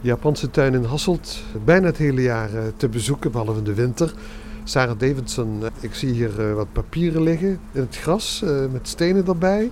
De Japanse tuin in Hasselt bijna het hele jaar eh, te bezoeken, behalve de winter. Sarah Davidson, eh, ik zie hier eh, wat papieren liggen in het gras met stenen erbij.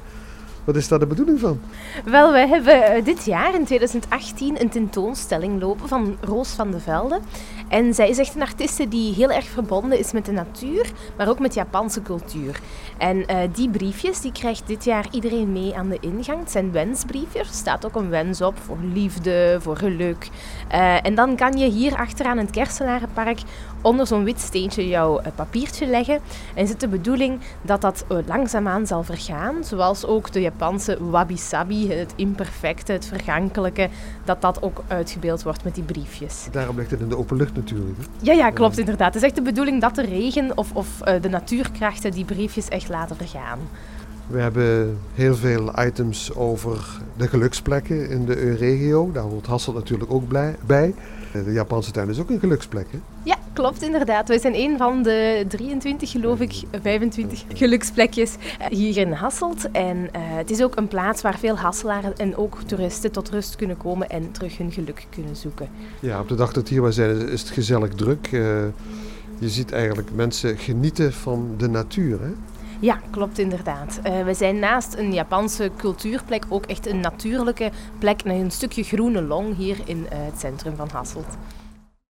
Wat is daar de bedoeling van? Wel, wij hebben dit jaar in 2018 een tentoonstelling lopen van Roos van de Velde. En zij is echt een artiste die heel erg verbonden is met de natuur, maar ook met Japanse cultuur. En uh, die briefjes die krijgt dit jaar iedereen mee aan de ingang. Het zijn wensbriefjes. Er staat ook een wens op voor liefde, voor geluk. Uh, en dan kan je hier achteraan in het Kerselarenpark onder zo'n wit steentje jouw papiertje leggen. En is het de bedoeling dat dat langzaamaan zal vergaan, zoals ook de Japanse wabi-sabi, het imperfecte, het vergankelijke, dat dat ook uitgebeeld wordt met die briefjes. Daarom ligt het in de open lucht natuurlijk. Ja, ja, klopt inderdaad. Het is echt de bedoeling dat de regen of, of de natuurkrachten die briefjes echt laten vergaan. We hebben heel veel items over de geluksplekken in de regio. Daar hoort Hasselt natuurlijk ook bij. De Japanse tuin is ook een geluksplek, hè? Ja, klopt inderdaad. Wij zijn een van de 23, geloof ik, 25 geluksplekjes eh, hier in Hasselt. En uh, het is ook een plaats waar veel Hasselaren en ook toeristen tot rust kunnen komen en terug hun geluk kunnen zoeken. Ja, op de dag dat hier wij zijn is het gezellig druk. Uh, je ziet eigenlijk mensen genieten van de natuur, hè? Ja, klopt inderdaad. Uh, we zijn naast een Japanse cultuurplek ook echt een natuurlijke plek met een stukje groene long hier in uh, het centrum van Hasselt.